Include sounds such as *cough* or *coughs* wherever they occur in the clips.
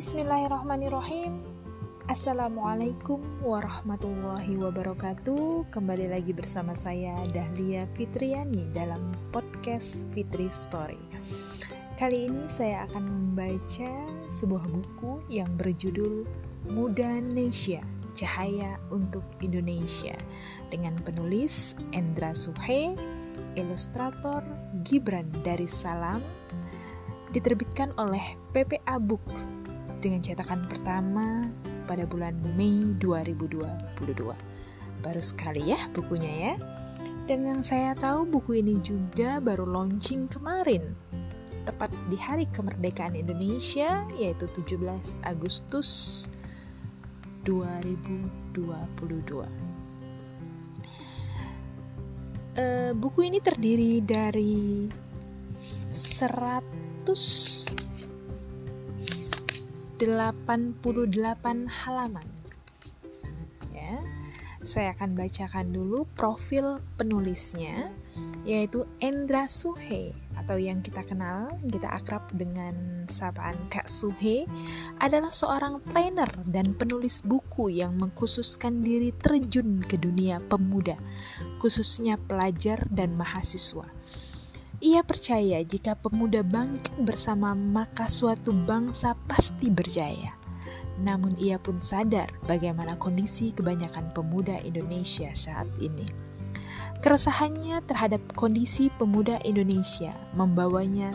Bismillahirrahmanirrahim. Assalamualaikum warahmatullahi wabarakatuh. Kembali lagi bersama saya Dahlia Fitriani dalam podcast Fitri Story. Kali ini saya akan membaca sebuah buku yang berjudul Muda Indonesia Cahaya untuk Indonesia dengan penulis Endra Suhe, ilustrator Gibran dari Salam, diterbitkan oleh PPA Book dengan cetakan pertama pada bulan Mei 2022. Baru sekali ya bukunya ya. Dan yang saya tahu buku ini juga baru launching kemarin. Tepat di hari kemerdekaan Indonesia yaitu 17 Agustus 2022. Uh, buku ini terdiri dari 100 88 halaman. Ya. Saya akan bacakan dulu profil penulisnya yaitu Endra Suhe atau yang kita kenal, kita akrab dengan sapaan Kak Suhe adalah seorang trainer dan penulis buku yang mengkhususkan diri terjun ke dunia pemuda, khususnya pelajar dan mahasiswa ia percaya jika pemuda bangkit bersama maka suatu bangsa pasti berjaya. Namun ia pun sadar bagaimana kondisi kebanyakan pemuda Indonesia saat ini. Keresahannya terhadap kondisi pemuda Indonesia membawanya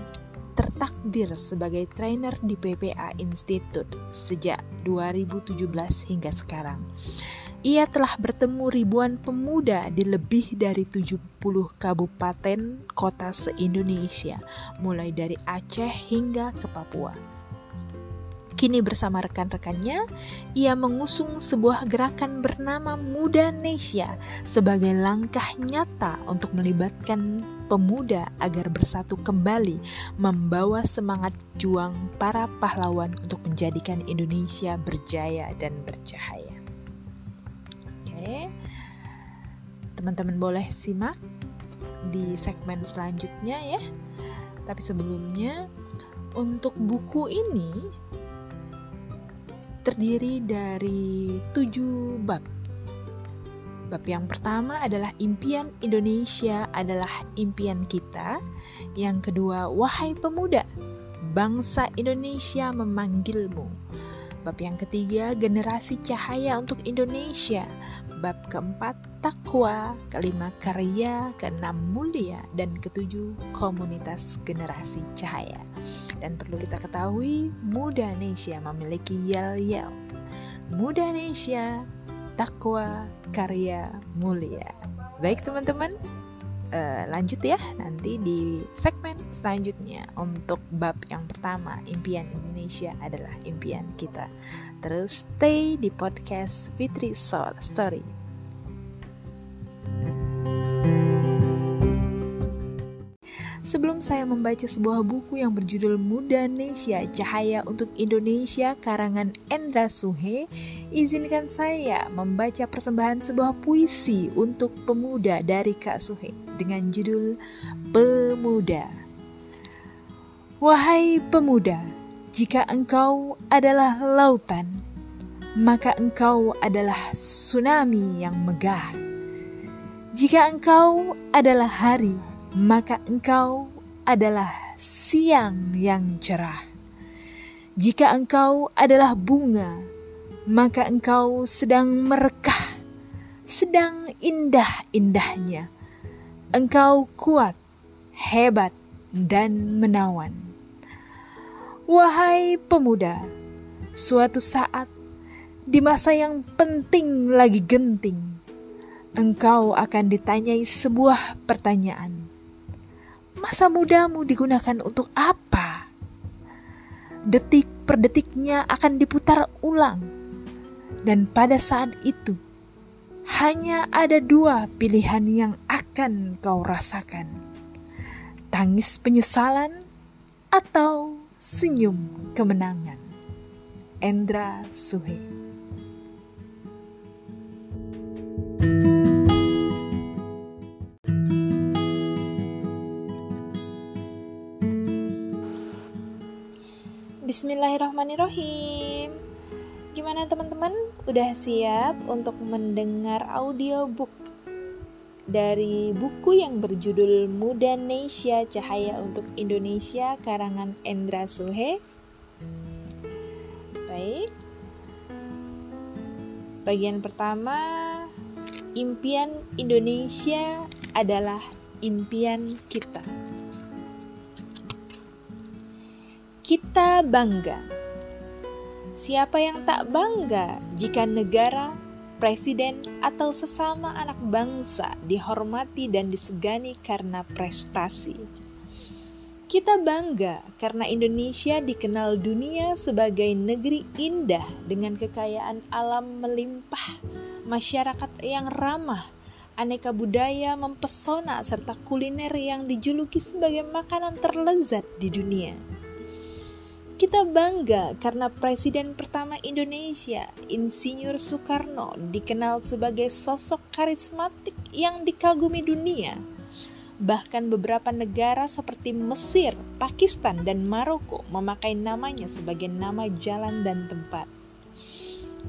tertakdir sebagai trainer di PPA Institute sejak 2017 hingga sekarang. Ia telah bertemu ribuan pemuda di lebih dari 70 kabupaten kota se-Indonesia, mulai dari Aceh hingga ke Papua. Kini bersama rekan-rekannya, ia mengusung sebuah gerakan bernama Muda Indonesia sebagai langkah nyata untuk melibatkan pemuda agar bersatu kembali membawa semangat juang para pahlawan untuk menjadikan Indonesia berjaya dan bercahaya. Teman-teman boleh simak di segmen selanjutnya ya. Tapi sebelumnya untuk buku ini terdiri dari tujuh bab. Bab yang pertama adalah impian Indonesia adalah impian kita. Yang kedua, wahai pemuda, bangsa Indonesia memanggilmu. Bab yang ketiga, generasi cahaya untuk Indonesia. Bab keempat, takwa. Kelima, karya. Keenam, mulia. Dan ketujuh, komunitas generasi cahaya. Dan perlu kita ketahui, Muda Indonesia memiliki yel-yel. Muda Indonesia, takwa, karya, mulia. Baik teman-teman, uh, lanjut ya nanti di segmen selanjutnya untuk bab yang pertama impian Indonesia adalah impian kita. Terus stay di podcast Fitri Story Sebelum saya membaca sebuah buku yang berjudul Muda Indonesia Cahaya untuk Indonesia karangan Endra Suhe, izinkan saya membaca persembahan sebuah puisi untuk pemuda dari Kak Suhe dengan judul Pemuda. Wahai pemuda, jika engkau adalah lautan, maka engkau adalah tsunami yang megah. Jika engkau adalah hari, maka engkau adalah siang yang cerah. Jika engkau adalah bunga, maka engkau sedang merekah, sedang indah-indahnya. Engkau kuat, hebat, dan menawan. Wahai pemuda, suatu saat di masa yang penting lagi genting, engkau akan ditanyai sebuah pertanyaan Masa mudamu digunakan untuk apa? Detik per detiknya akan diputar ulang. Dan pada saat itu, hanya ada dua pilihan yang akan kau rasakan. Tangis penyesalan atau senyum kemenangan. Endra Suhe Bismillahirrahmanirrahim. Gimana teman-teman? Udah siap untuk mendengar audiobook dari buku yang berjudul Muda Indonesia Cahaya untuk Indonesia karangan Endra Suhe? Baik. Bagian pertama, impian Indonesia adalah impian kita. Kita bangga. Siapa yang tak bangga jika negara, presiden, atau sesama anak bangsa dihormati dan disegani karena prestasi? Kita bangga karena Indonesia dikenal dunia sebagai negeri indah dengan kekayaan alam melimpah, masyarakat yang ramah, aneka budaya mempesona, serta kuliner yang dijuluki sebagai makanan terlezat di dunia. Kita bangga karena Presiden pertama Indonesia, Insinyur Soekarno, dikenal sebagai sosok karismatik yang dikagumi dunia. Bahkan beberapa negara seperti Mesir, Pakistan, dan Maroko memakai namanya sebagai nama jalan dan tempat.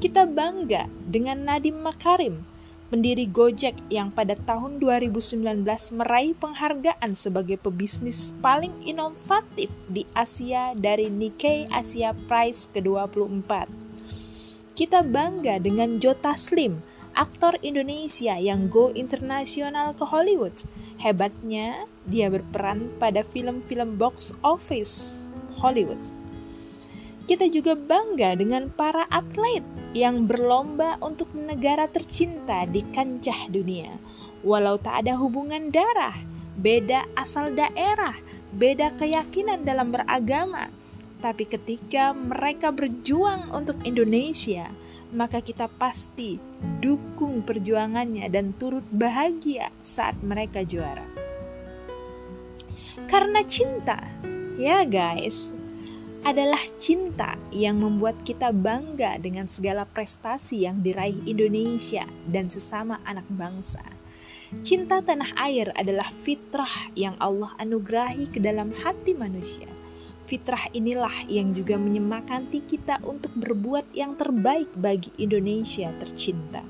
Kita bangga dengan Nadiem Makarim, pendiri Gojek yang pada tahun 2019 meraih penghargaan sebagai pebisnis paling inovatif di Asia dari Nikkei Asia Prize ke-24. Kita bangga dengan Jota Slim, aktor Indonesia yang go internasional ke Hollywood. Hebatnya, dia berperan pada film-film box office Hollywood. Kita juga bangga dengan para atlet yang berlomba untuk negara tercinta di kancah dunia. Walau tak ada hubungan darah, beda asal daerah, beda keyakinan dalam beragama, tapi ketika mereka berjuang untuk Indonesia, maka kita pasti dukung perjuangannya dan turut bahagia saat mereka juara. Karena cinta, ya guys, adalah cinta yang membuat kita bangga dengan segala prestasi yang diraih Indonesia dan sesama anak bangsa. Cinta tanah air adalah fitrah yang Allah anugerahi ke dalam hati manusia. Fitrah inilah yang juga menyemangati kita untuk berbuat yang terbaik bagi Indonesia tercinta.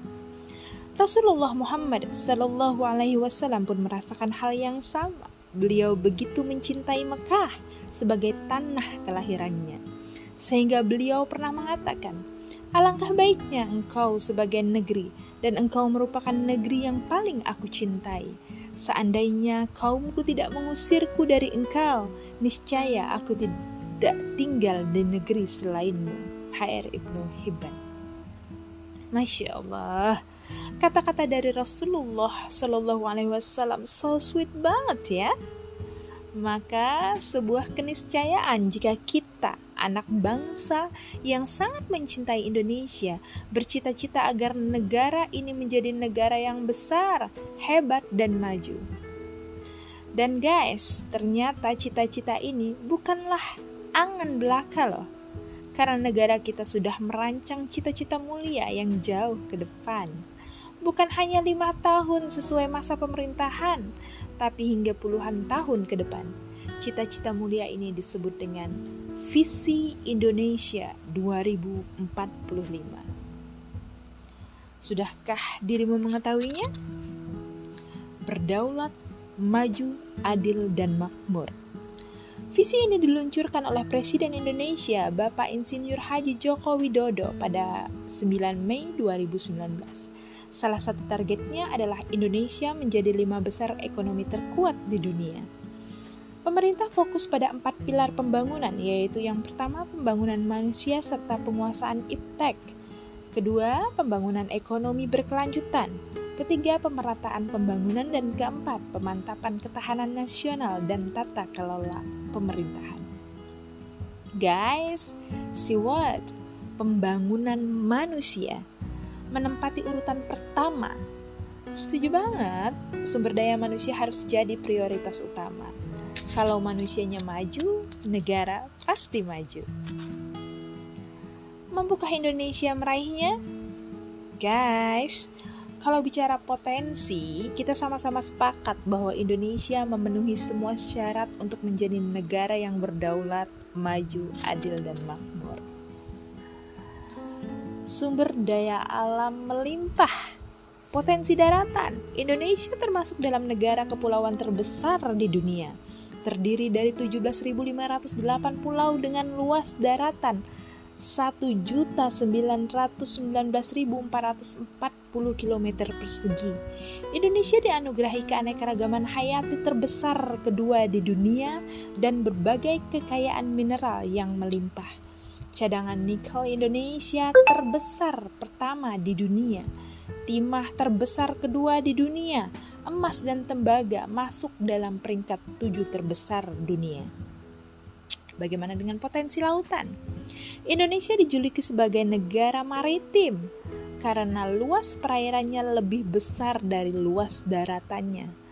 Rasulullah Muhammad Sallallahu Alaihi Wasallam pun merasakan hal yang sama. Beliau begitu mencintai Mekah sebagai tanah kelahirannya. Sehingga beliau pernah mengatakan, Alangkah baiknya engkau sebagai negeri, dan engkau merupakan negeri yang paling aku cintai. Seandainya kaumku tidak mengusirku dari engkau, niscaya aku tidak tinggal di negeri selainmu. HR Ibnu Hibban. Masya Allah, kata-kata dari Rasulullah Shallallahu Alaihi Wasallam so sweet banget ya maka sebuah keniscayaan jika kita anak bangsa yang sangat mencintai Indonesia bercita-cita agar negara ini menjadi negara yang besar, hebat dan maju. Dan guys, ternyata cita-cita ini bukanlah angan belaka loh. Karena negara kita sudah merancang cita-cita mulia yang jauh ke depan. Bukan hanya lima tahun sesuai masa pemerintahan, tapi hingga puluhan tahun ke depan. Cita-cita mulia ini disebut dengan Visi Indonesia 2045. Sudahkah dirimu mengetahuinya? Berdaulat, maju, adil, dan makmur. Visi ini diluncurkan oleh Presiden Indonesia Bapak Insinyur Haji Joko Widodo pada 9 Mei 2019 Salah satu targetnya adalah Indonesia menjadi lima besar ekonomi terkuat di dunia. Pemerintah fokus pada empat pilar pembangunan, yaitu yang pertama pembangunan manusia serta penguasaan iptek, kedua pembangunan ekonomi berkelanjutan, ketiga pemerataan pembangunan, dan keempat pemantapan ketahanan nasional dan tata kelola pemerintahan. Guys, see what? Pembangunan manusia menempati urutan pertama. Setuju banget, sumber daya manusia harus jadi prioritas utama. Kalau manusianya maju, negara pasti maju. Mampukah Indonesia meraihnya? Guys, kalau bicara potensi, kita sama-sama sepakat bahwa Indonesia memenuhi semua syarat untuk menjadi negara yang berdaulat, maju, adil, dan makmur. Sumber daya alam melimpah. Potensi daratan, Indonesia termasuk dalam negara kepulauan terbesar di dunia. Terdiri dari 17.508 pulau dengan luas daratan 1.919.440 km persegi. Indonesia dianugerahi keanekaragaman hayati terbesar kedua di dunia dan berbagai kekayaan mineral yang melimpah. Cadangan nikel Indonesia terbesar pertama di dunia. Timah terbesar kedua di dunia. Emas dan tembaga masuk dalam peringkat tujuh terbesar dunia. Bagaimana dengan potensi lautan? Indonesia dijuluki sebagai negara maritim karena luas perairannya lebih besar dari luas daratannya.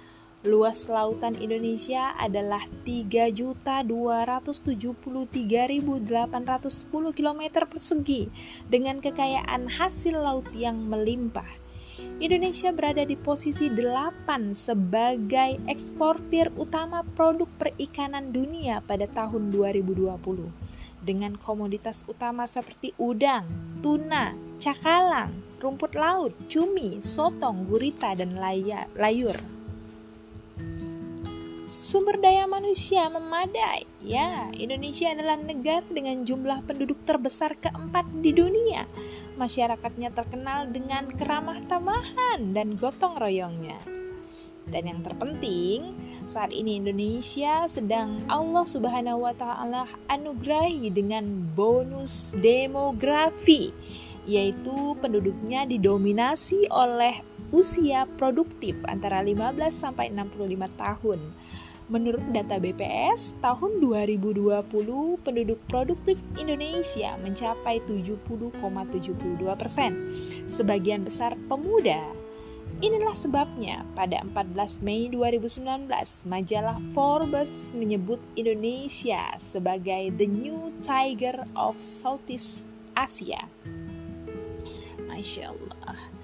Luas lautan Indonesia adalah 3.273.810 km persegi dengan kekayaan hasil laut yang melimpah. Indonesia berada di posisi 8 sebagai eksportir utama produk perikanan dunia pada tahun 2020 dengan komoditas utama seperti udang, tuna, cakalang, rumput laut, cumi, sotong, gurita, dan layur sumber daya manusia memadai. Ya, Indonesia adalah negara dengan jumlah penduduk terbesar keempat di dunia. Masyarakatnya terkenal dengan keramah tamahan dan gotong royongnya. Dan yang terpenting, saat ini Indonesia sedang Allah Subhanahu wa taala anugerahi dengan bonus demografi, yaitu penduduknya didominasi oleh usia produktif antara 15 sampai 65 tahun Menurut data BPS, tahun 2020 penduduk produktif Indonesia mencapai 70,72 persen. Sebagian besar pemuda. Inilah sebabnya pada 14 Mei 2019 majalah Forbes menyebut Indonesia sebagai the new tiger of Southeast Asia. Masya Allah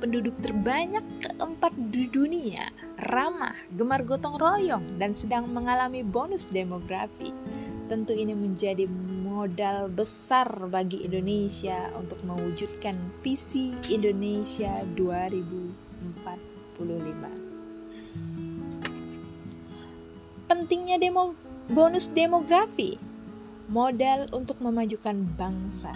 penduduk terbanyak keempat di dunia, ramah, gemar gotong royong, dan sedang mengalami bonus demografi. Tentu ini menjadi modal besar bagi Indonesia untuk mewujudkan visi Indonesia 2045. Pentingnya demo, bonus demografi, modal untuk memajukan bangsa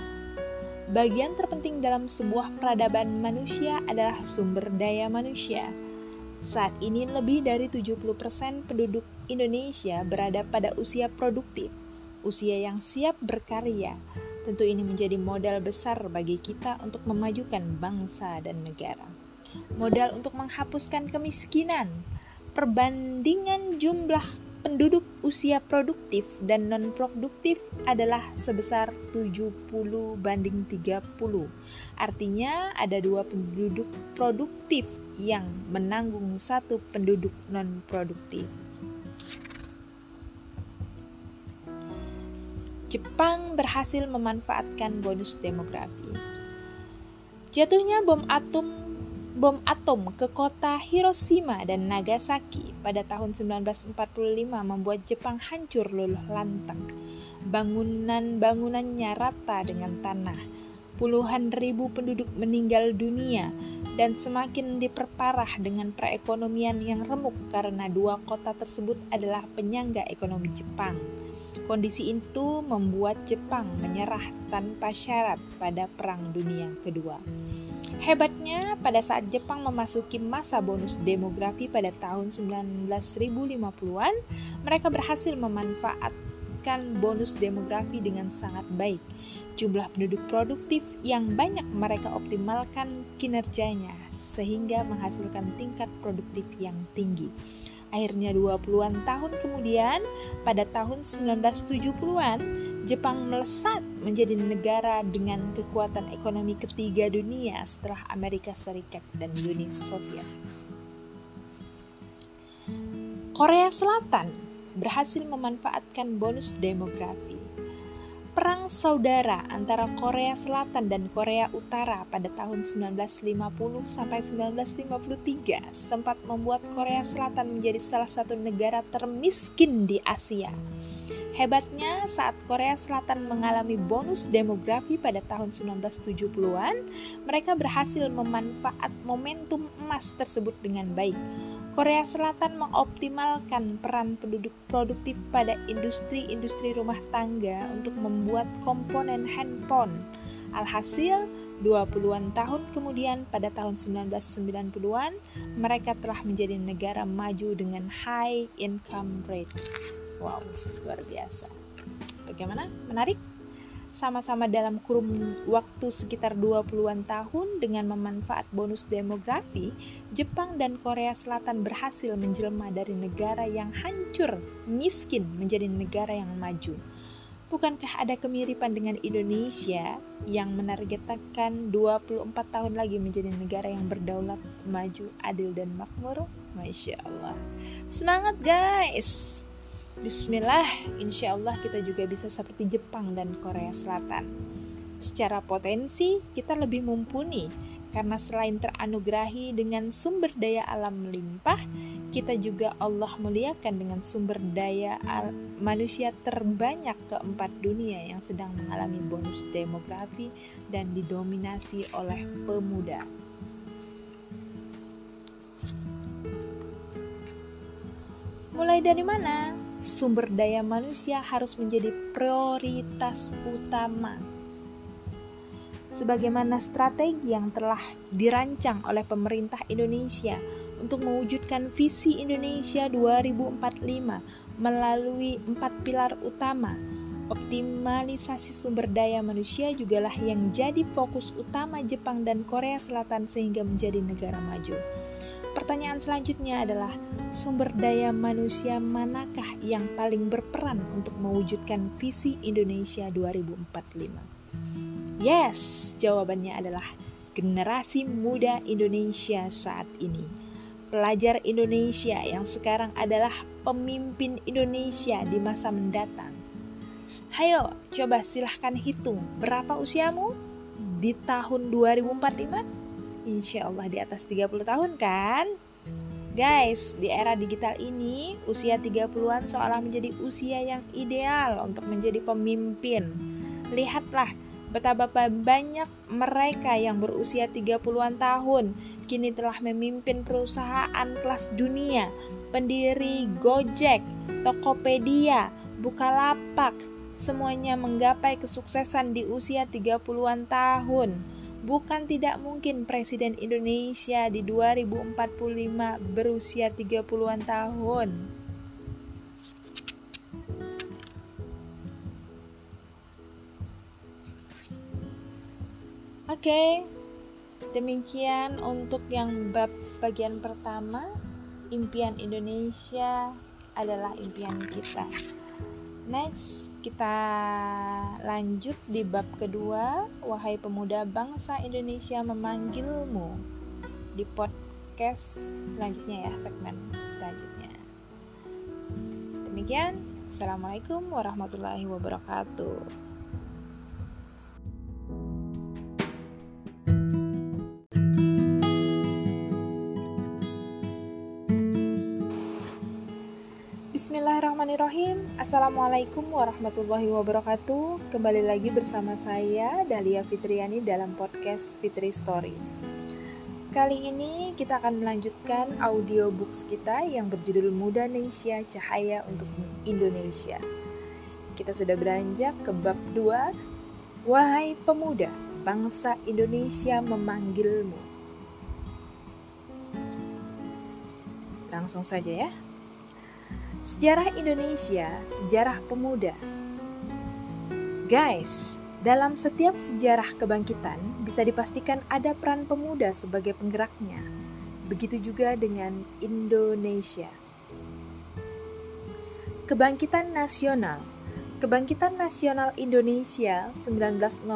Bagian terpenting dalam sebuah peradaban manusia adalah sumber daya manusia. Saat ini lebih dari 70% penduduk Indonesia berada pada usia produktif, usia yang siap berkarya. Tentu ini menjadi modal besar bagi kita untuk memajukan bangsa dan negara. Modal untuk menghapuskan kemiskinan, perbandingan jumlah penduduk usia produktif dan non-produktif adalah sebesar 70 banding 30. Artinya ada dua penduduk produktif yang menanggung satu penduduk non-produktif. Jepang berhasil memanfaatkan bonus demografi. Jatuhnya bom atom bom atom ke kota Hiroshima dan Nagasaki pada tahun 1945 membuat Jepang hancur luluh lantang. Bangunan-bangunannya rata dengan tanah. Puluhan ribu penduduk meninggal dunia dan semakin diperparah dengan perekonomian yang remuk karena dua kota tersebut adalah penyangga ekonomi Jepang. Kondisi itu membuat Jepang menyerah tanpa syarat pada Perang Dunia Kedua. Hebatnya, pada saat Jepang memasuki masa bonus demografi pada tahun 1950-an, mereka berhasil memanfaatkan bonus demografi dengan sangat baik. Jumlah penduduk produktif yang banyak mereka optimalkan kinerjanya sehingga menghasilkan tingkat produktif yang tinggi. Akhirnya 20-an tahun kemudian, pada tahun 1970-an, Jepang melesat menjadi negara dengan kekuatan ekonomi ketiga dunia setelah Amerika Serikat dan Uni Soviet. Korea Selatan berhasil memanfaatkan bonus demografi. Perang saudara antara Korea Selatan dan Korea Utara pada tahun 1950 sampai 1953 sempat membuat Korea Selatan menjadi salah satu negara termiskin di Asia. Hebatnya, saat Korea Selatan mengalami bonus demografi pada tahun 1970-an, mereka berhasil memanfaat momentum emas tersebut dengan baik Korea Selatan mengoptimalkan peran penduduk produktif pada industri-industri rumah tangga untuk membuat komponen handphone. Alhasil, 20-an tahun kemudian pada tahun 1990-an, mereka telah menjadi negara maju dengan high income rate. Wow, luar biasa. Bagaimana? Menarik? sama-sama dalam kurun waktu sekitar 20-an tahun dengan memanfaat bonus demografi, Jepang dan Korea Selatan berhasil menjelma dari negara yang hancur, miskin menjadi negara yang maju. Bukankah ada kemiripan dengan Indonesia yang menargetkan 24 tahun lagi menjadi negara yang berdaulat, maju, adil, dan makmur? Masya Allah. Semangat guys! Bismillah, insya Allah kita juga bisa seperti Jepang dan Korea Selatan. Secara potensi, kita lebih mumpuni karena selain teranugerahi dengan sumber daya alam melimpah, kita juga Allah muliakan dengan sumber daya manusia terbanyak keempat dunia yang sedang mengalami bonus demografi dan didominasi oleh pemuda. Mulai dari mana? Sumber daya manusia harus menjadi prioritas utama. Sebagaimana strategi yang telah dirancang oleh pemerintah Indonesia untuk mewujudkan visi Indonesia 2045 melalui empat pilar utama, optimalisasi sumber daya manusia jugalah yang jadi fokus utama Jepang dan Korea Selatan sehingga menjadi negara maju. Pertanyaan selanjutnya adalah sumber daya manusia manakah yang paling berperan untuk mewujudkan visi Indonesia 2045? Yes, jawabannya adalah generasi muda Indonesia saat ini. Pelajar Indonesia yang sekarang adalah pemimpin Indonesia di masa mendatang. Hayo, coba silahkan hitung berapa usiamu di tahun 2045? Insya Allah di atas 30 tahun kan? Guys, di era digital ini, usia 30-an seolah menjadi usia yang ideal untuk menjadi pemimpin. Lihatlah betapa banyak mereka yang berusia 30-an tahun kini telah memimpin perusahaan kelas dunia, pendiri Gojek, Tokopedia, Bukalapak, semuanya menggapai kesuksesan di usia 30-an tahun Bukan tidak mungkin Presiden Indonesia di 2045 berusia 30-an tahun. Oke, okay, demikian untuk yang bab bagian pertama. Impian Indonesia adalah impian kita. Next, kita lanjut di bab kedua. Wahai pemuda bangsa Indonesia memanggilmu di podcast selanjutnya ya, segmen selanjutnya. Demikian, Assalamualaikum warahmatullahi wabarakatuh. Bismillahirrahmanirrahim. Assalamualaikum warahmatullahi wabarakatuh. Kembali lagi bersama saya Dahlia Fitriani dalam podcast Fitri Story. Kali ini kita akan melanjutkan audiobooks kita yang berjudul Muda Indonesia Cahaya untuk Indonesia. Kita sudah beranjak ke bab 2 Wahai pemuda, bangsa Indonesia memanggilmu. Langsung saja ya Sejarah Indonesia, sejarah pemuda. Guys, dalam setiap sejarah kebangkitan bisa dipastikan ada peran pemuda sebagai penggeraknya. Begitu juga dengan Indonesia. Kebangkitan Nasional Kebangkitan Nasional Indonesia 1908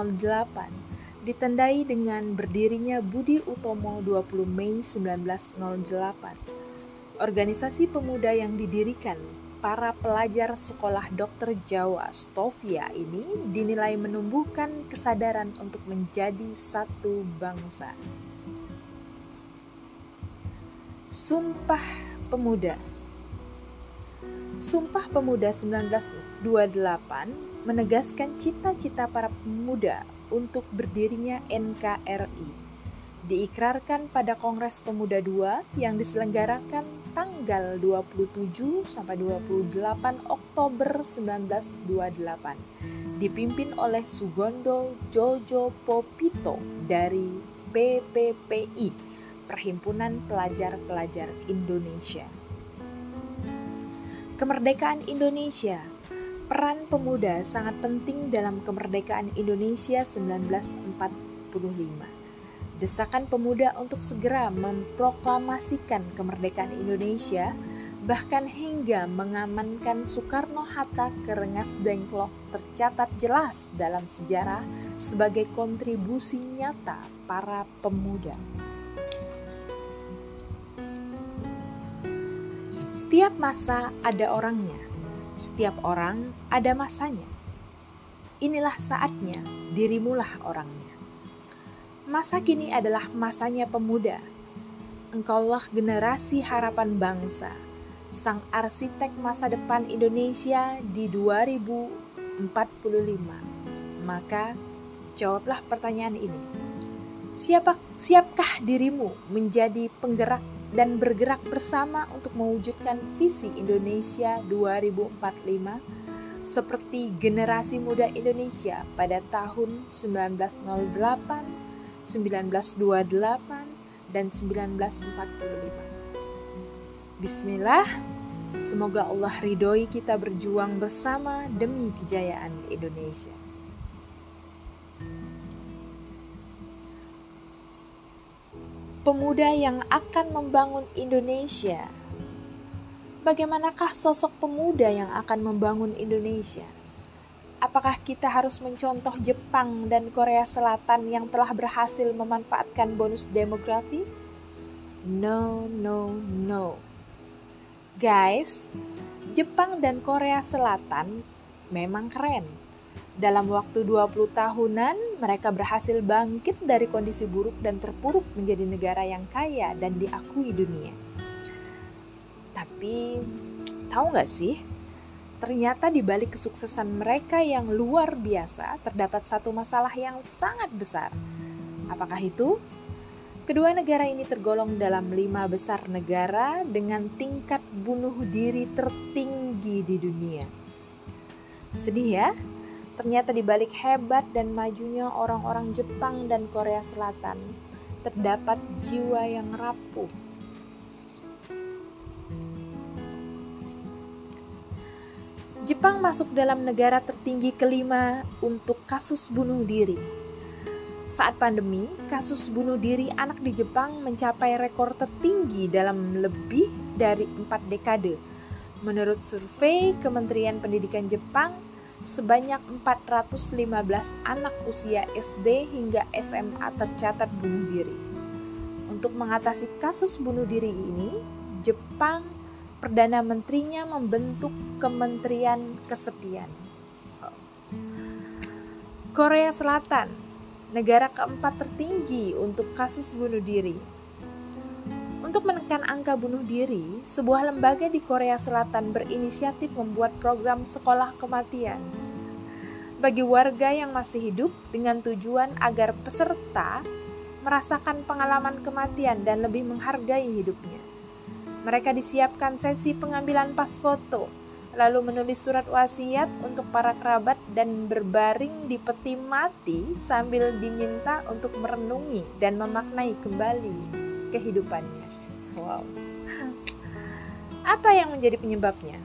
ditandai dengan berdirinya Budi Utomo 20 Mei 1908 organisasi pemuda yang didirikan para pelajar sekolah dokter Jawa Stovia ini dinilai menumbuhkan kesadaran untuk menjadi satu bangsa. Sumpah Pemuda Sumpah Pemuda 1928 menegaskan cita-cita para pemuda untuk berdirinya NKRI diikrarkan pada Kongres Pemuda II yang diselenggarakan tanggal 27 sampai 28 Oktober 1928 dipimpin oleh Sugondo Jojo Popito dari PPPI Perhimpunan Pelajar-Pelajar Indonesia. Kemerdekaan Indonesia. Peran pemuda sangat penting dalam kemerdekaan Indonesia 1945 desakan pemuda untuk segera memproklamasikan kemerdekaan Indonesia, bahkan hingga mengamankan Soekarno-Hatta ke Rengas Dengklok tercatat jelas dalam sejarah sebagai kontribusi nyata para pemuda. Setiap masa ada orangnya, setiap orang ada masanya. Inilah saatnya dirimulah orangnya. Masa kini adalah masanya pemuda. Engkaulah generasi harapan bangsa, sang arsitek masa depan Indonesia di 2045. Maka, jawablah pertanyaan ini. Siapa, siapkah dirimu menjadi penggerak dan bergerak bersama untuk mewujudkan visi Indonesia 2045 seperti generasi muda Indonesia pada tahun 1908 1928, dan 1945. Bismillah, semoga Allah ridhoi kita berjuang bersama demi kejayaan Indonesia. Pemuda yang akan membangun Indonesia. Bagaimanakah sosok pemuda yang akan membangun Indonesia? Apakah kita harus mencontoh Jepang dan Korea Selatan yang telah berhasil memanfaatkan bonus demografi? No, no, no. Guys, Jepang dan Korea Selatan memang keren. Dalam waktu 20 tahunan, mereka berhasil bangkit dari kondisi buruk dan terpuruk menjadi negara yang kaya dan diakui dunia. Tapi, tahu nggak sih, Ternyata di balik kesuksesan mereka yang luar biasa, terdapat satu masalah yang sangat besar. Apakah itu? Kedua negara ini tergolong dalam lima besar negara dengan tingkat bunuh diri tertinggi di dunia. Sedih ya? Ternyata di balik hebat dan majunya orang-orang Jepang dan Korea Selatan, terdapat jiwa yang rapuh Jepang masuk dalam negara tertinggi kelima untuk kasus bunuh diri. Saat pandemi, kasus bunuh diri anak di Jepang mencapai rekor tertinggi dalam lebih dari empat dekade. Menurut survei Kementerian Pendidikan Jepang, sebanyak 415 anak usia SD hingga SMA tercatat bunuh diri. Untuk mengatasi kasus bunuh diri ini, Jepang Perdana Menterinya membentuk Kementerian Kesepian. Korea Selatan, negara keempat tertinggi untuk kasus bunuh diri. Untuk menekan angka bunuh diri, sebuah lembaga di Korea Selatan berinisiatif membuat program sekolah kematian bagi warga yang masih hidup dengan tujuan agar peserta merasakan pengalaman kematian dan lebih menghargai hidupnya. Mereka disiapkan sesi pengambilan pas foto, lalu menulis surat wasiat untuk para kerabat dan berbaring di peti mati sambil diminta untuk merenungi dan memaknai kembali kehidupannya. Wow. Apa yang menjadi penyebabnya?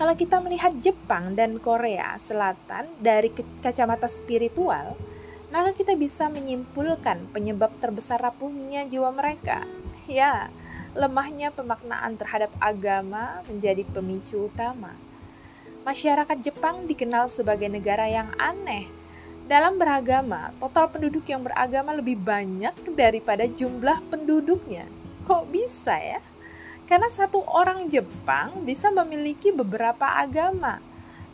Kalau kita melihat Jepang dan Korea Selatan dari kacamata spiritual, maka kita bisa menyimpulkan penyebab terbesar rapuhnya jiwa mereka. Ya, lemahnya pemaknaan terhadap agama menjadi pemicu utama. Masyarakat Jepang dikenal sebagai negara yang aneh. Dalam beragama, total penduduk yang beragama lebih banyak daripada jumlah penduduknya. Kok bisa ya? Karena satu orang Jepang bisa memiliki beberapa agama.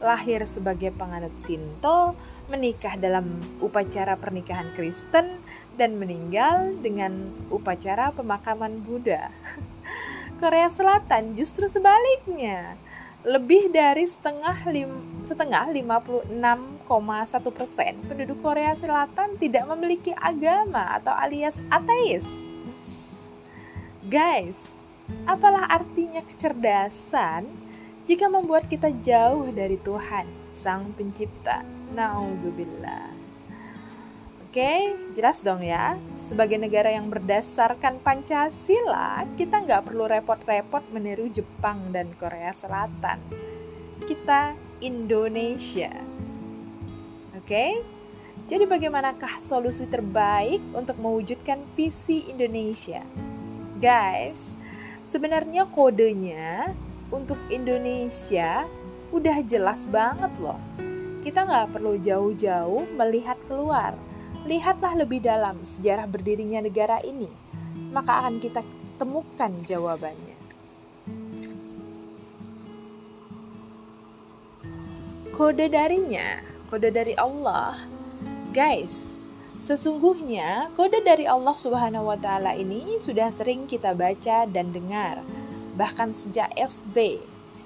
Lahir sebagai penganut Shinto, menikah dalam upacara pernikahan Kristen, dan meninggal dengan upacara pemakaman Buddha. *laughs* Korea Selatan justru sebaliknya lebih dari setengah lim, setengah 56,1 persen penduduk Korea Selatan tidak memiliki agama atau alias ateis. Guys, apalah artinya kecerdasan jika membuat kita jauh dari Tuhan, Sang Pencipta? Nauzubillah. Oke, jelas dong ya. Sebagai negara yang berdasarkan Pancasila, kita nggak perlu repot-repot meniru Jepang dan Korea Selatan. Kita Indonesia. Oke, jadi bagaimanakah solusi terbaik untuk mewujudkan visi Indonesia? Guys, sebenarnya kodenya untuk Indonesia udah jelas banget loh. Kita nggak perlu jauh-jauh melihat keluar lihatlah lebih dalam sejarah berdirinya negara ini, maka akan kita temukan jawabannya. Kode darinya, kode dari Allah. Guys, sesungguhnya kode dari Allah Subhanahu wa taala ini sudah sering kita baca dan dengar bahkan sejak SD.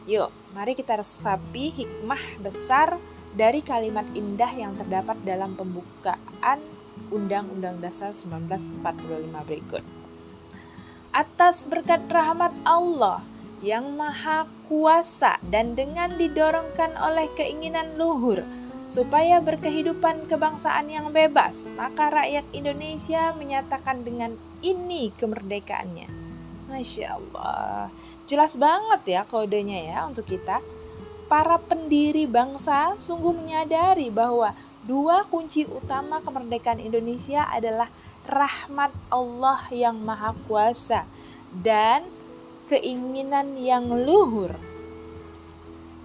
Yuk, mari kita resapi hikmah besar dari kalimat indah yang terdapat dalam pembukaan Undang-Undang Dasar 1945 berikut. Atas berkat rahmat Allah yang maha kuasa dan dengan didorongkan oleh keinginan luhur supaya berkehidupan kebangsaan yang bebas, maka rakyat Indonesia menyatakan dengan ini kemerdekaannya. Masya Allah, jelas banget ya kodenya ya untuk kita para pendiri bangsa sungguh menyadari bahwa dua kunci utama kemerdekaan Indonesia adalah rahmat Allah yang Maha Kuasa dan keinginan yang luhur.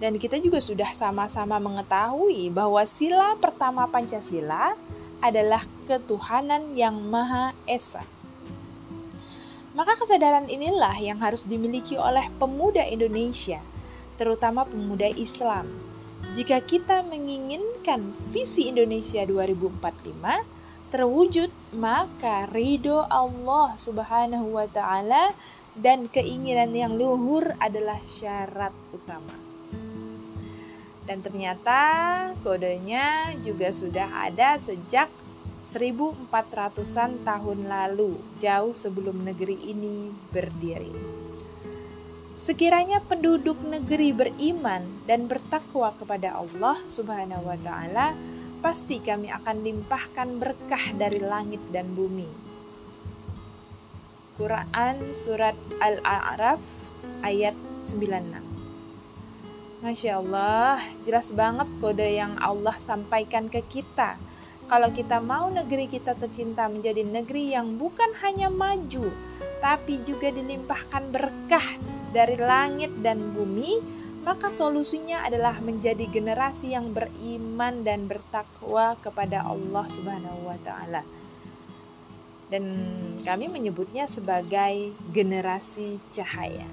Dan kita juga sudah sama-sama mengetahui bahwa sila pertama Pancasila adalah ketuhanan yang Maha Esa. Maka kesadaran inilah yang harus dimiliki oleh pemuda Indonesia – terutama pemuda Islam. Jika kita menginginkan visi Indonesia 2045 terwujud, maka ridho Allah Subhanahu wa taala dan keinginan yang luhur adalah syarat utama. Dan ternyata kodenya juga sudah ada sejak 1400-an tahun lalu, jauh sebelum negeri ini berdiri. Sekiranya penduduk negeri beriman dan bertakwa kepada Allah Subhanahu wa taala, pasti kami akan limpahkan berkah dari langit dan bumi. Quran surat Al-A'raf ayat 96. Masya Allah, jelas banget kode yang Allah sampaikan ke kita. Kalau kita mau negeri kita tercinta menjadi negeri yang bukan hanya maju, tapi juga dilimpahkan berkah dari langit dan bumi, maka solusinya adalah menjadi generasi yang beriman dan bertakwa kepada Allah Subhanahu wa taala. Dan kami menyebutnya sebagai generasi cahaya.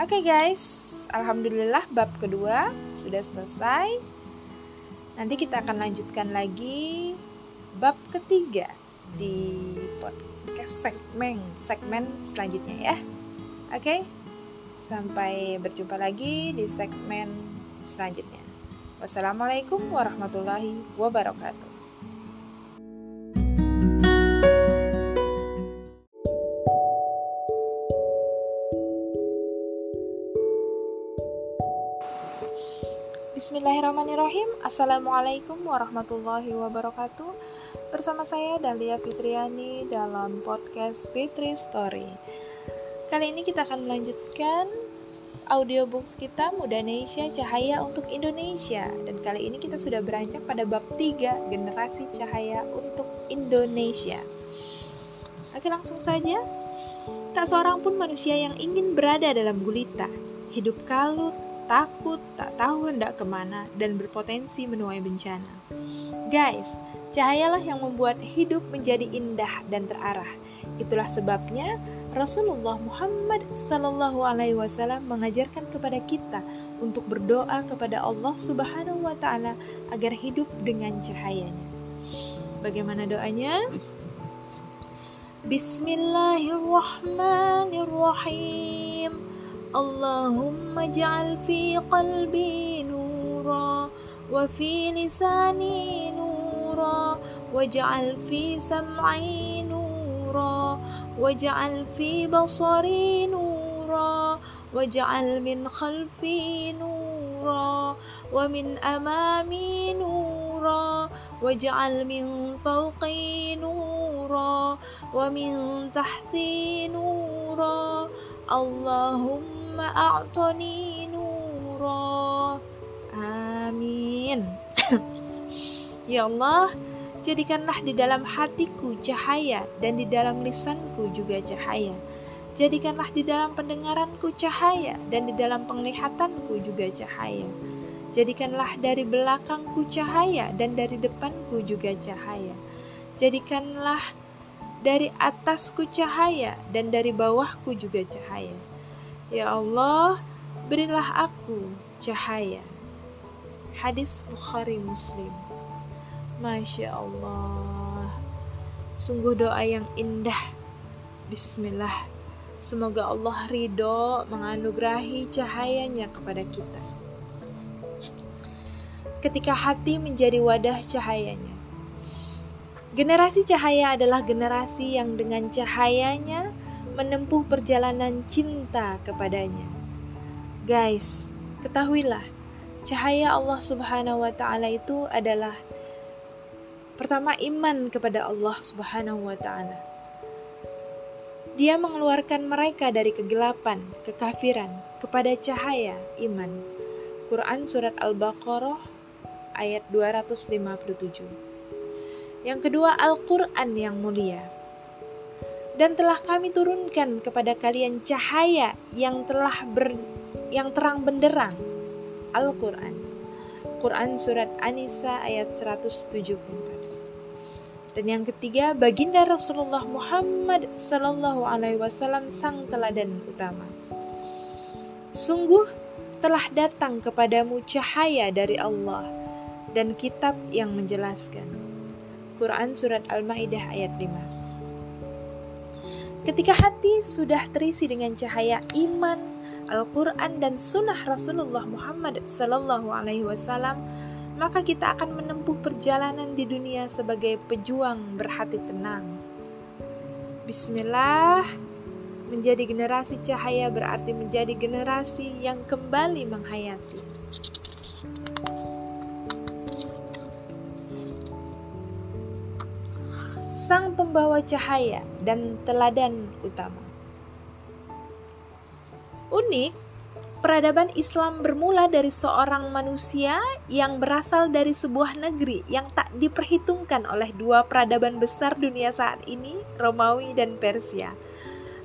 Oke okay guys, alhamdulillah bab kedua sudah selesai. Nanti kita akan lanjutkan lagi bab ketiga di podcast segmen segmen selanjutnya ya. Oke. Sampai berjumpa lagi di segmen selanjutnya. Wassalamualaikum warahmatullahi wabarakatuh. Bismillahirrahmanirrahim. Assalamualaikum warahmatullahi wabarakatuh. Bersama saya Dahlia Fitriani dalam podcast Fitri Story. Kali ini kita akan melanjutkan audiobooks kita Mudanesia Cahaya untuk Indonesia. Dan kali ini kita sudah beranjak pada bab 3 Generasi Cahaya untuk Indonesia. Oke langsung saja. Tak seorang pun manusia yang ingin berada dalam gulita. Hidup kalut, takut, tak tahu hendak ke mana, dan berpotensi menuai bencana. Guys, cahayalah yang membuat hidup menjadi indah dan terarah. Itulah sebabnya Rasulullah Muhammad Sallallahu Alaihi Wasallam mengajarkan kepada kita untuk berdoa kepada Allah Subhanahu Wa Taala agar hidup dengan cahayanya. Bagaimana doanya? Bismillahirrahmanirrahim. اللهم اجعل في قلبي نورا وفي لساني نورا واجعل في سمعي نورا واجعل في بصري نورا واجعل من خلفي نورا ومن أمامي نورا واجعل من فوقي نورا ومن تحتي نورا اللهم Allahumma a'tani nura. Amin. *coughs* ya Allah, jadikanlah di dalam hatiku cahaya dan di dalam lisanku juga cahaya. Jadikanlah di dalam pendengaranku cahaya dan di dalam penglihatanku juga cahaya. Jadikanlah dari belakangku cahaya dan dari depanku juga cahaya. Jadikanlah dari atasku cahaya dan dari bawahku juga cahaya. Ya Allah, berilah aku cahaya. Hadis Bukhari Muslim. Masya Allah. Sungguh doa yang indah. Bismillah. Semoga Allah ridho menganugerahi cahayanya kepada kita. Ketika hati menjadi wadah cahayanya. Generasi cahaya adalah generasi yang dengan cahayanya menempuh perjalanan cinta kepadanya. Guys, ketahuilah, cahaya Allah Subhanahu wa taala itu adalah pertama iman kepada Allah Subhanahu wa taala. Dia mengeluarkan mereka dari kegelapan, kekafiran kepada cahaya iman. Quran surat Al-Baqarah ayat 257. Yang kedua Al-Qur'an yang mulia dan telah kami turunkan kepada kalian cahaya yang telah ber, yang terang benderang Al-Qur'an. Quran surat An-Nisa ayat 174. Dan yang ketiga, baginda Rasulullah Muhammad sallallahu alaihi wasallam sang teladan utama. Sungguh telah datang kepadamu cahaya dari Allah dan kitab yang menjelaskan. Quran surat Al-Maidah ayat 5. Ketika hati sudah terisi dengan cahaya iman, Al-Quran dan Sunnah Rasulullah Muhammad Sallallahu Alaihi Wasallam, maka kita akan menempuh perjalanan di dunia sebagai pejuang berhati tenang. Bismillah, menjadi generasi cahaya berarti menjadi generasi yang kembali menghayati. Sang pembawa cahaya dan teladan utama. Unik, peradaban Islam bermula dari seorang manusia yang berasal dari sebuah negeri yang tak diperhitungkan oleh dua peradaban besar dunia saat ini, Romawi dan Persia.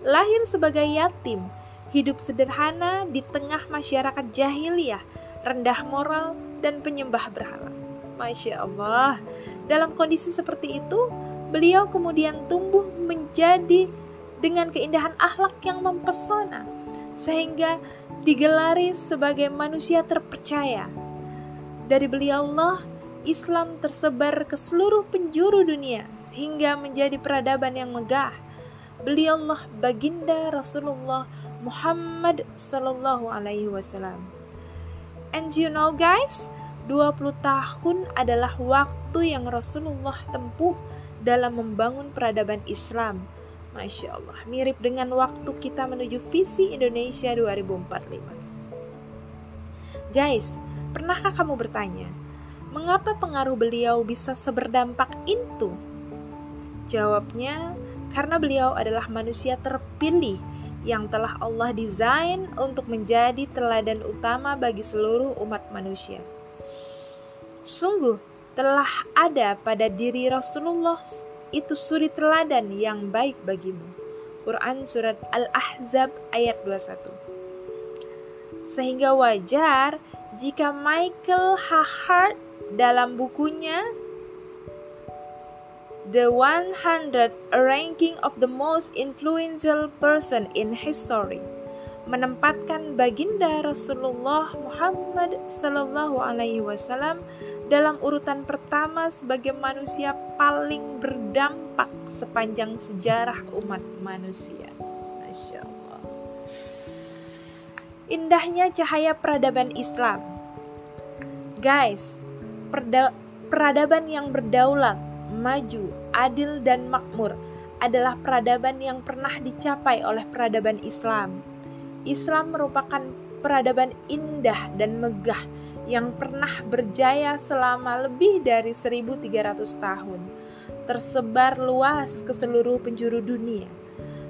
Lahir sebagai yatim, hidup sederhana di tengah masyarakat jahiliyah, rendah moral, dan penyembah berhala. Masya Allah, dalam kondisi seperti itu, beliau kemudian tumbuh menjadi dengan keindahan akhlak yang mempesona, sehingga digelari sebagai manusia terpercaya. Dari beliau Allah, Islam tersebar ke seluruh penjuru dunia sehingga menjadi peradaban yang megah. Beliau Allah baginda Rasulullah Muhammad sallallahu alaihi wasallam. And you know guys, 20 tahun adalah waktu yang Rasulullah tempuh dalam membangun peradaban Islam. Masya Allah, mirip dengan waktu kita menuju visi Indonesia 2045. Guys, pernahkah kamu bertanya, mengapa pengaruh beliau bisa seberdampak itu? Jawabnya, karena beliau adalah manusia terpilih yang telah Allah desain untuk menjadi teladan utama bagi seluruh umat manusia. Sungguh, telah ada pada diri Rasulullah itu suri teladan yang baik bagimu. Quran Surat Al-Ahzab ayat 21 Sehingga wajar jika Michael Hahart dalam bukunya The 100 Ranking of the Most Influential Person in History menempatkan baginda Rasulullah Muhammad Sallallahu Alaihi Wasallam dalam urutan pertama sebagai manusia paling berdampak sepanjang sejarah umat manusia. Masya Allah. Indahnya cahaya peradaban Islam. Guys, peradaban yang berdaulat, maju, adil, dan makmur adalah peradaban yang pernah dicapai oleh peradaban Islam. Islam merupakan peradaban indah dan megah yang pernah berjaya selama lebih dari 1300 tahun, tersebar luas ke seluruh penjuru dunia.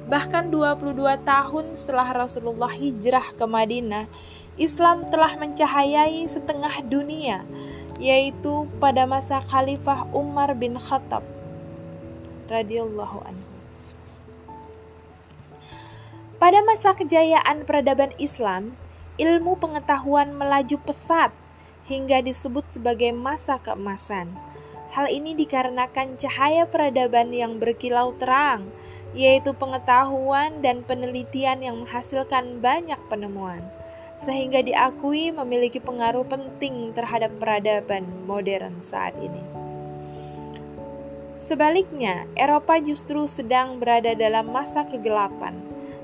Bahkan 22 tahun setelah Rasulullah hijrah ke Madinah, Islam telah mencahayai setengah dunia, yaitu pada masa Khalifah Umar bin Khattab radhiyallahu anhu. Pada masa kejayaan peradaban Islam, ilmu pengetahuan melaju pesat hingga disebut sebagai masa keemasan. Hal ini dikarenakan cahaya peradaban yang berkilau terang, yaitu pengetahuan dan penelitian yang menghasilkan banyak penemuan, sehingga diakui memiliki pengaruh penting terhadap peradaban modern saat ini. Sebaliknya, Eropa justru sedang berada dalam masa kegelapan,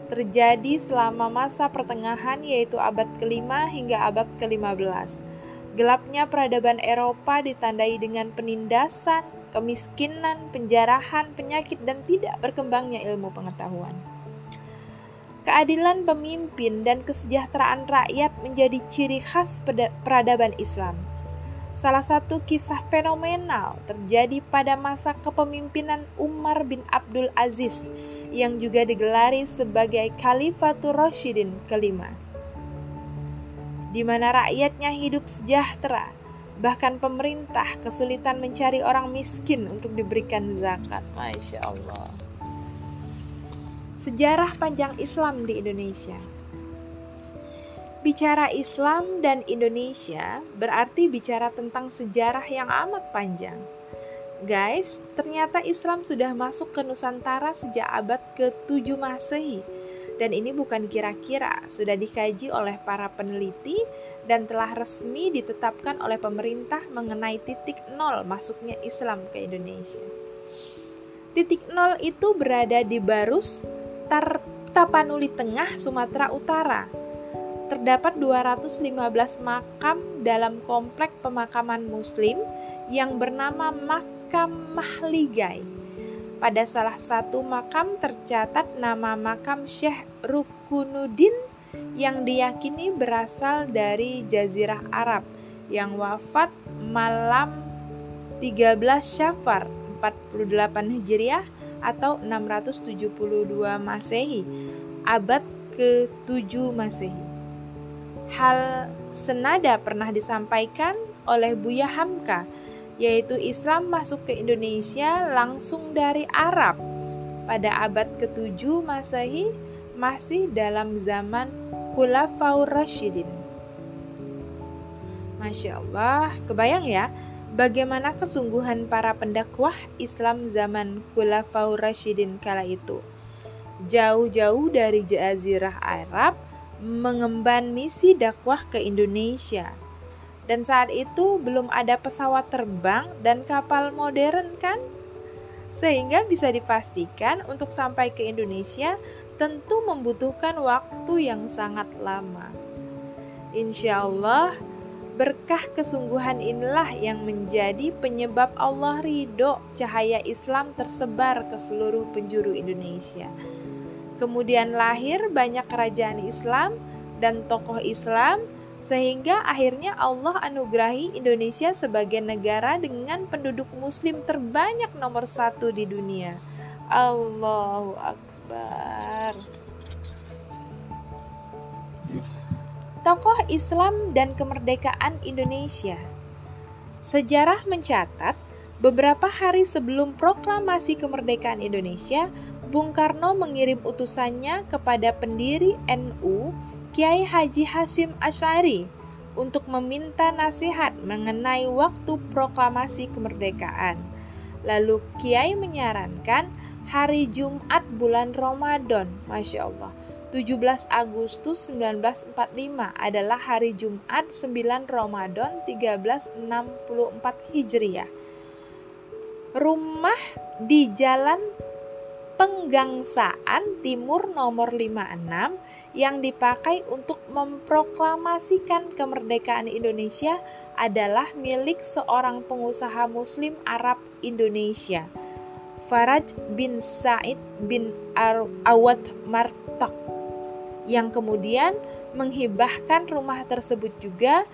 terjadi selama masa pertengahan yaitu abad kelima hingga abad ke-15 Gelapnya peradaban Eropa ditandai dengan penindasan, kemiskinan, penjarahan, penyakit, dan tidak berkembangnya ilmu pengetahuan. Keadilan pemimpin dan kesejahteraan rakyat menjadi ciri khas peradaban Islam. Salah satu kisah fenomenal terjadi pada masa kepemimpinan Umar bin Abdul Aziz yang juga digelari sebagai Khalifatul Rashidin kelima di mana rakyatnya hidup sejahtera, bahkan pemerintah kesulitan mencari orang miskin untuk diberikan zakat. Masya Allah. Sejarah panjang Islam di Indonesia. Bicara Islam dan Indonesia berarti bicara tentang sejarah yang amat panjang. Guys, ternyata Islam sudah masuk ke Nusantara sejak abad ke-7 Masehi dan ini bukan kira-kira, sudah dikaji oleh para peneliti dan telah resmi ditetapkan oleh pemerintah mengenai titik nol masuknya Islam ke Indonesia. Titik nol itu berada di Barus, Tapanuli Tengah, Sumatera Utara. Terdapat 215 makam dalam komplek pemakaman muslim yang bernama Makam Mahligai pada salah satu makam tercatat nama makam Syekh Rukunuddin yang diyakini berasal dari Jazirah Arab yang wafat malam 13 Syafar 48 Hijriah atau 672 Masehi, abad ke-7 Masehi. Hal senada pernah disampaikan oleh Buya Hamka yaitu Islam masuk ke Indonesia langsung dari Arab pada abad ke-7 Masehi masih dalam zaman Khulafaur Rashidin. Masya Allah, kebayang ya bagaimana kesungguhan para pendakwah Islam zaman Khulafaur Rashidin kala itu. Jauh-jauh dari Jazirah Arab mengemban misi dakwah ke Indonesia dan saat itu belum ada pesawat terbang dan kapal modern kan? Sehingga bisa dipastikan untuk sampai ke Indonesia tentu membutuhkan waktu yang sangat lama. Insya Allah, berkah kesungguhan inilah yang menjadi penyebab Allah ridho cahaya Islam tersebar ke seluruh penjuru Indonesia. Kemudian lahir banyak kerajaan Islam dan tokoh Islam sehingga akhirnya Allah anugerahi Indonesia sebagai negara dengan penduduk muslim terbanyak nomor satu di dunia. Allahu Akbar. Tokoh Islam dan kemerdekaan Indonesia Sejarah mencatat, beberapa hari sebelum proklamasi kemerdekaan Indonesia, Bung Karno mengirim utusannya kepada pendiri NU Kiai Haji Hashim Asyari untuk meminta nasihat mengenai waktu proklamasi kemerdekaan. Lalu Kiai menyarankan hari Jumat bulan Ramadan, Masya Allah. 17 Agustus 1945 adalah hari Jumat 9 Ramadan 1364 Hijriah. Rumah di Jalan Penggangsaan Timur nomor 56 yang dipakai untuk memproklamasikan kemerdekaan Indonesia adalah milik seorang pengusaha muslim Arab Indonesia, Faraj bin Said bin Awad Martak, yang kemudian menghibahkan rumah tersebut juga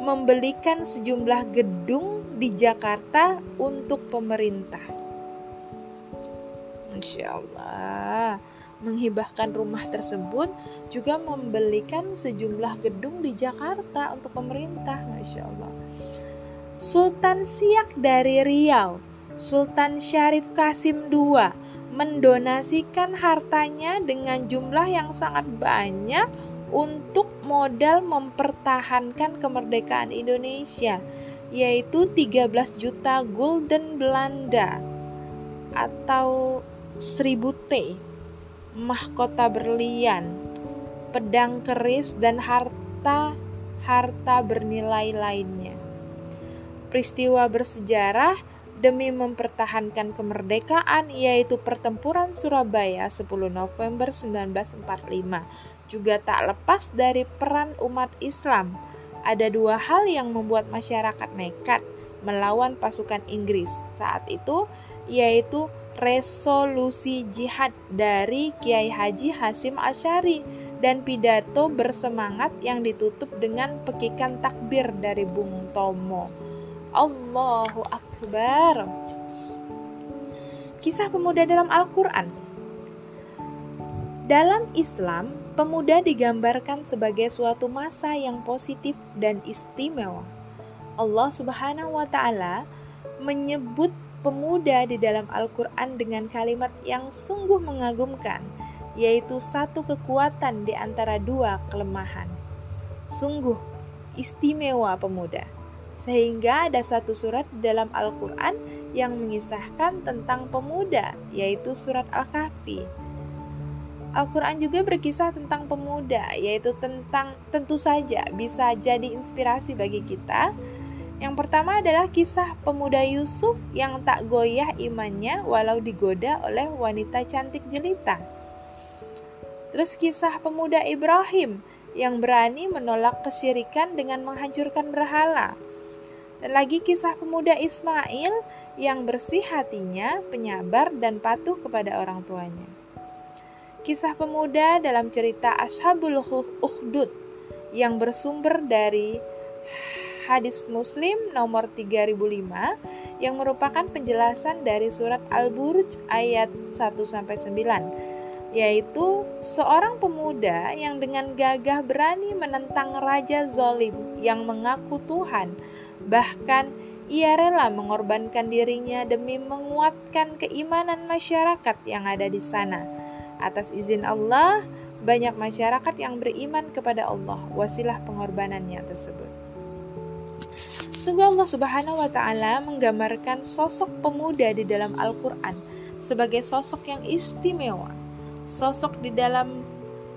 membelikan sejumlah gedung di Jakarta untuk pemerintah. Masya Allah. Menghibahkan rumah tersebut juga membelikan sejumlah gedung di Jakarta untuk pemerintah. Masya Allah. Sultan Siak dari Riau, Sultan Syarif Kasim II, mendonasikan hartanya dengan jumlah yang sangat banyak untuk modal mempertahankan kemerdekaan Indonesia, yaitu 13 juta gulden Belanda atau seribu T, mahkota berlian, pedang keris, dan harta-harta bernilai lainnya. Peristiwa bersejarah demi mempertahankan kemerdekaan yaitu pertempuran Surabaya 10 November 1945 juga tak lepas dari peran umat Islam. Ada dua hal yang membuat masyarakat nekat melawan pasukan Inggris saat itu yaitu resolusi jihad dari Kiai Haji Hasim Asyari dan pidato bersemangat yang ditutup dengan pekikan takbir dari Bung Tomo. Allahu Akbar. Kisah pemuda dalam Al-Quran Dalam Islam, pemuda digambarkan sebagai suatu masa yang positif dan istimewa. Allah Subhanahu wa Ta'ala menyebut pemuda di dalam Al-Quran dengan kalimat yang sungguh mengagumkan, yaitu satu kekuatan di antara dua kelemahan. Sungguh istimewa pemuda, sehingga ada satu surat di dalam Al-Quran yang mengisahkan tentang pemuda, yaitu surat Al-Kahfi. Al-Quran juga berkisah tentang pemuda, yaitu tentang tentu saja bisa jadi inspirasi bagi kita yang pertama adalah kisah pemuda Yusuf yang tak goyah imannya walau digoda oleh wanita cantik jelita. Terus kisah pemuda Ibrahim yang berani menolak kesyirikan dengan menghancurkan berhala. Dan lagi kisah pemuda Ismail yang bersih hatinya, penyabar dan patuh kepada orang tuanya. Kisah pemuda dalam cerita Ashabul Ukhdud yang bersumber dari hadis Muslim nomor 3005 yang merupakan penjelasan dari surat Al-Buruj ayat 1 sampai 9 yaitu seorang pemuda yang dengan gagah berani menentang raja zolim yang mengaku Tuhan. Bahkan ia rela mengorbankan dirinya demi menguatkan keimanan masyarakat yang ada di sana. Atas izin Allah banyak masyarakat yang beriman kepada Allah. Wasilah pengorbanannya tersebut Sungguh Allah Subhanahu wa taala menggambarkan sosok pemuda di dalam Al-Qur'an sebagai sosok yang istimewa. Sosok di dalam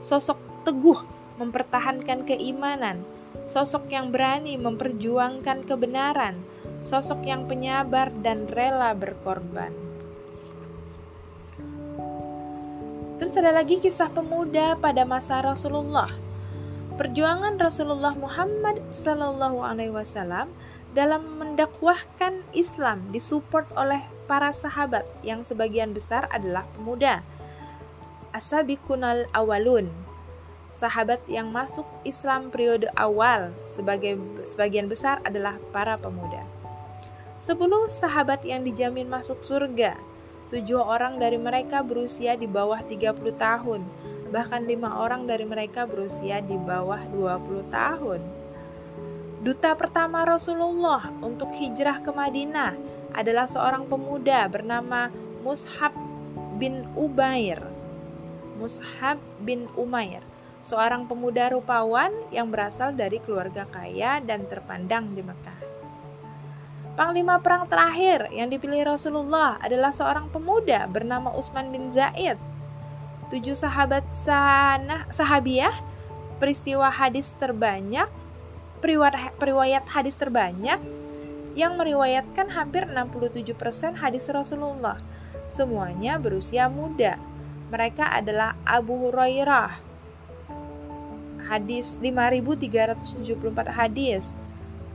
sosok teguh mempertahankan keimanan, sosok yang berani memperjuangkan kebenaran, sosok yang penyabar dan rela berkorban. Terus ada lagi kisah pemuda pada masa Rasulullah. Perjuangan Rasulullah Muhammad Sallallahu Alaihi Wasallam dalam mendakwahkan Islam disupport oleh para sahabat yang sebagian besar adalah pemuda. Asabikunal awalun, sahabat yang masuk Islam periode awal sebagai sebagian besar adalah para pemuda. Sepuluh sahabat yang dijamin masuk surga, tujuh orang dari mereka berusia di bawah 30 tahun, bahkan lima orang dari mereka berusia di bawah 20 tahun. Duta pertama Rasulullah untuk hijrah ke Madinah adalah seorang pemuda bernama Mushab bin Ubair. Mushab bin Umair. seorang pemuda rupawan yang berasal dari keluarga kaya dan terpandang di Mekah. Panglima perang terakhir yang dipilih Rasulullah adalah seorang pemuda bernama Utsman bin Zaid. Tujuh sahabat sana, sahabiah, peristiwa hadis terbanyak, periwayat hadis terbanyak yang meriwayatkan hampir 67% hadis Rasulullah. Semuanya berusia muda. Mereka adalah Abu Hurairah, hadis 5374 hadis.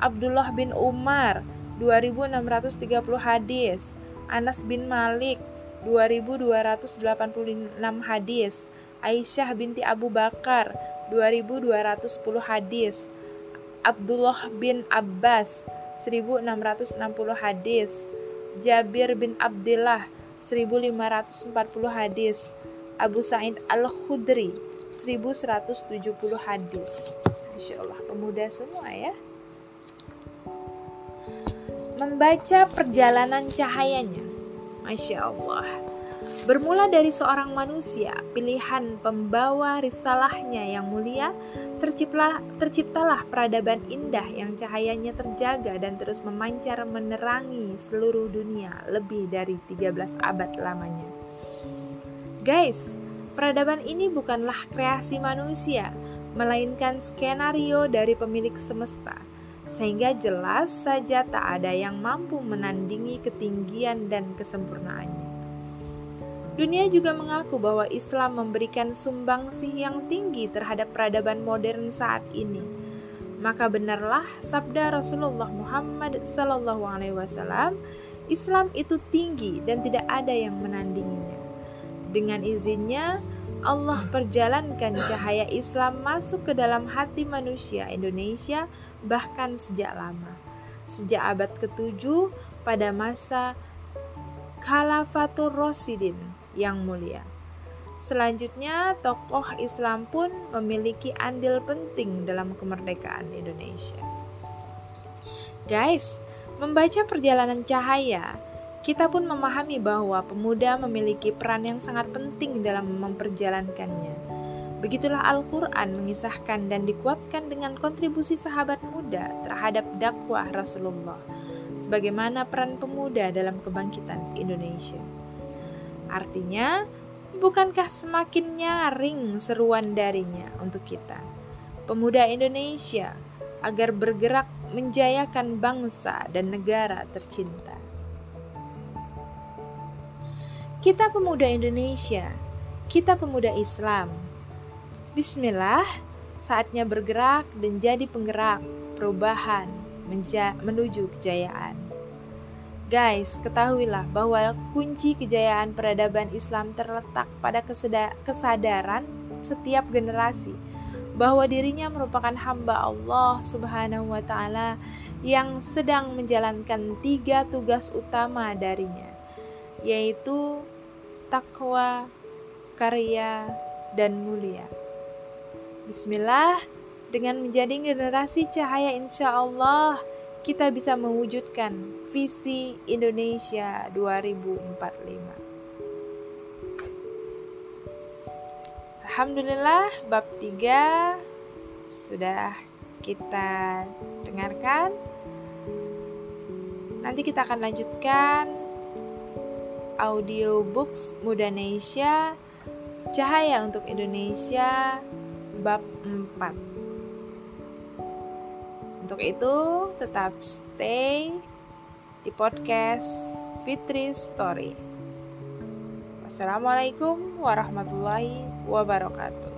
Abdullah bin Umar 2630 hadis. Anas bin Malik 2286 hadis. Aisyah binti Abu Bakar 2210 hadis. Abdullah bin Abbas 1660 hadis. Jabir bin Abdullah 1540 hadis. Abu Sa'id Al-Khudri 1170 hadis. Masya Allah, pemuda semua ya. Membaca perjalanan cahayanya. Masya Allah. Bermula dari seorang manusia, pilihan pembawa risalahnya yang mulia, terciptalah, terciptalah peradaban indah yang cahayanya terjaga dan terus memancar menerangi seluruh dunia lebih dari 13 abad lamanya. Guys, peradaban ini bukanlah kreasi manusia, melainkan skenario dari pemilik semesta, sehingga jelas saja tak ada yang mampu menandingi ketinggian dan kesempurnaannya. Dunia juga mengaku bahwa Islam memberikan sumbangsih yang tinggi terhadap peradaban modern saat ini. Maka benarlah sabda Rasulullah Muhammad sallallahu alaihi wasallam, Islam itu tinggi dan tidak ada yang menandinginya. Dengan izinnya, Allah perjalankan cahaya Islam masuk ke dalam hati manusia Indonesia bahkan sejak lama. Sejak abad ke-7 pada masa Khalafatul Rasidin yang mulia. Selanjutnya, tokoh Islam pun memiliki andil penting dalam kemerdekaan Indonesia. Guys, membaca perjalanan cahaya, kita pun memahami bahwa pemuda memiliki peran yang sangat penting dalam memperjalankannya. Begitulah Al-Quran mengisahkan dan dikuatkan dengan kontribusi sahabat muda terhadap dakwah Rasulullah, sebagaimana peran pemuda dalam kebangkitan Indonesia. Artinya, bukankah semakin nyaring seruan darinya untuk kita, pemuda Indonesia, agar bergerak menjayakan bangsa dan negara tercinta? Kita pemuda Indonesia, kita pemuda Islam. Bismillah, saatnya bergerak dan jadi penggerak perubahan menuju kejayaan. Guys, ketahuilah bahwa kunci kejayaan peradaban Islam terletak pada kesadaran setiap generasi bahwa dirinya merupakan hamba Allah Subhanahu wa taala yang sedang menjalankan tiga tugas utama darinya, yaitu takwa, karya, dan mulia. Bismillah, dengan menjadi generasi cahaya insya Allah, kita bisa mewujudkan visi Indonesia 2045. Alhamdulillah bab 3 sudah kita dengarkan. Nanti kita akan lanjutkan audio books Muda Indonesia Cahaya untuk Indonesia bab 4. Untuk itu, tetap stay di podcast Fitri Story. Wassalamualaikum warahmatullahi wabarakatuh.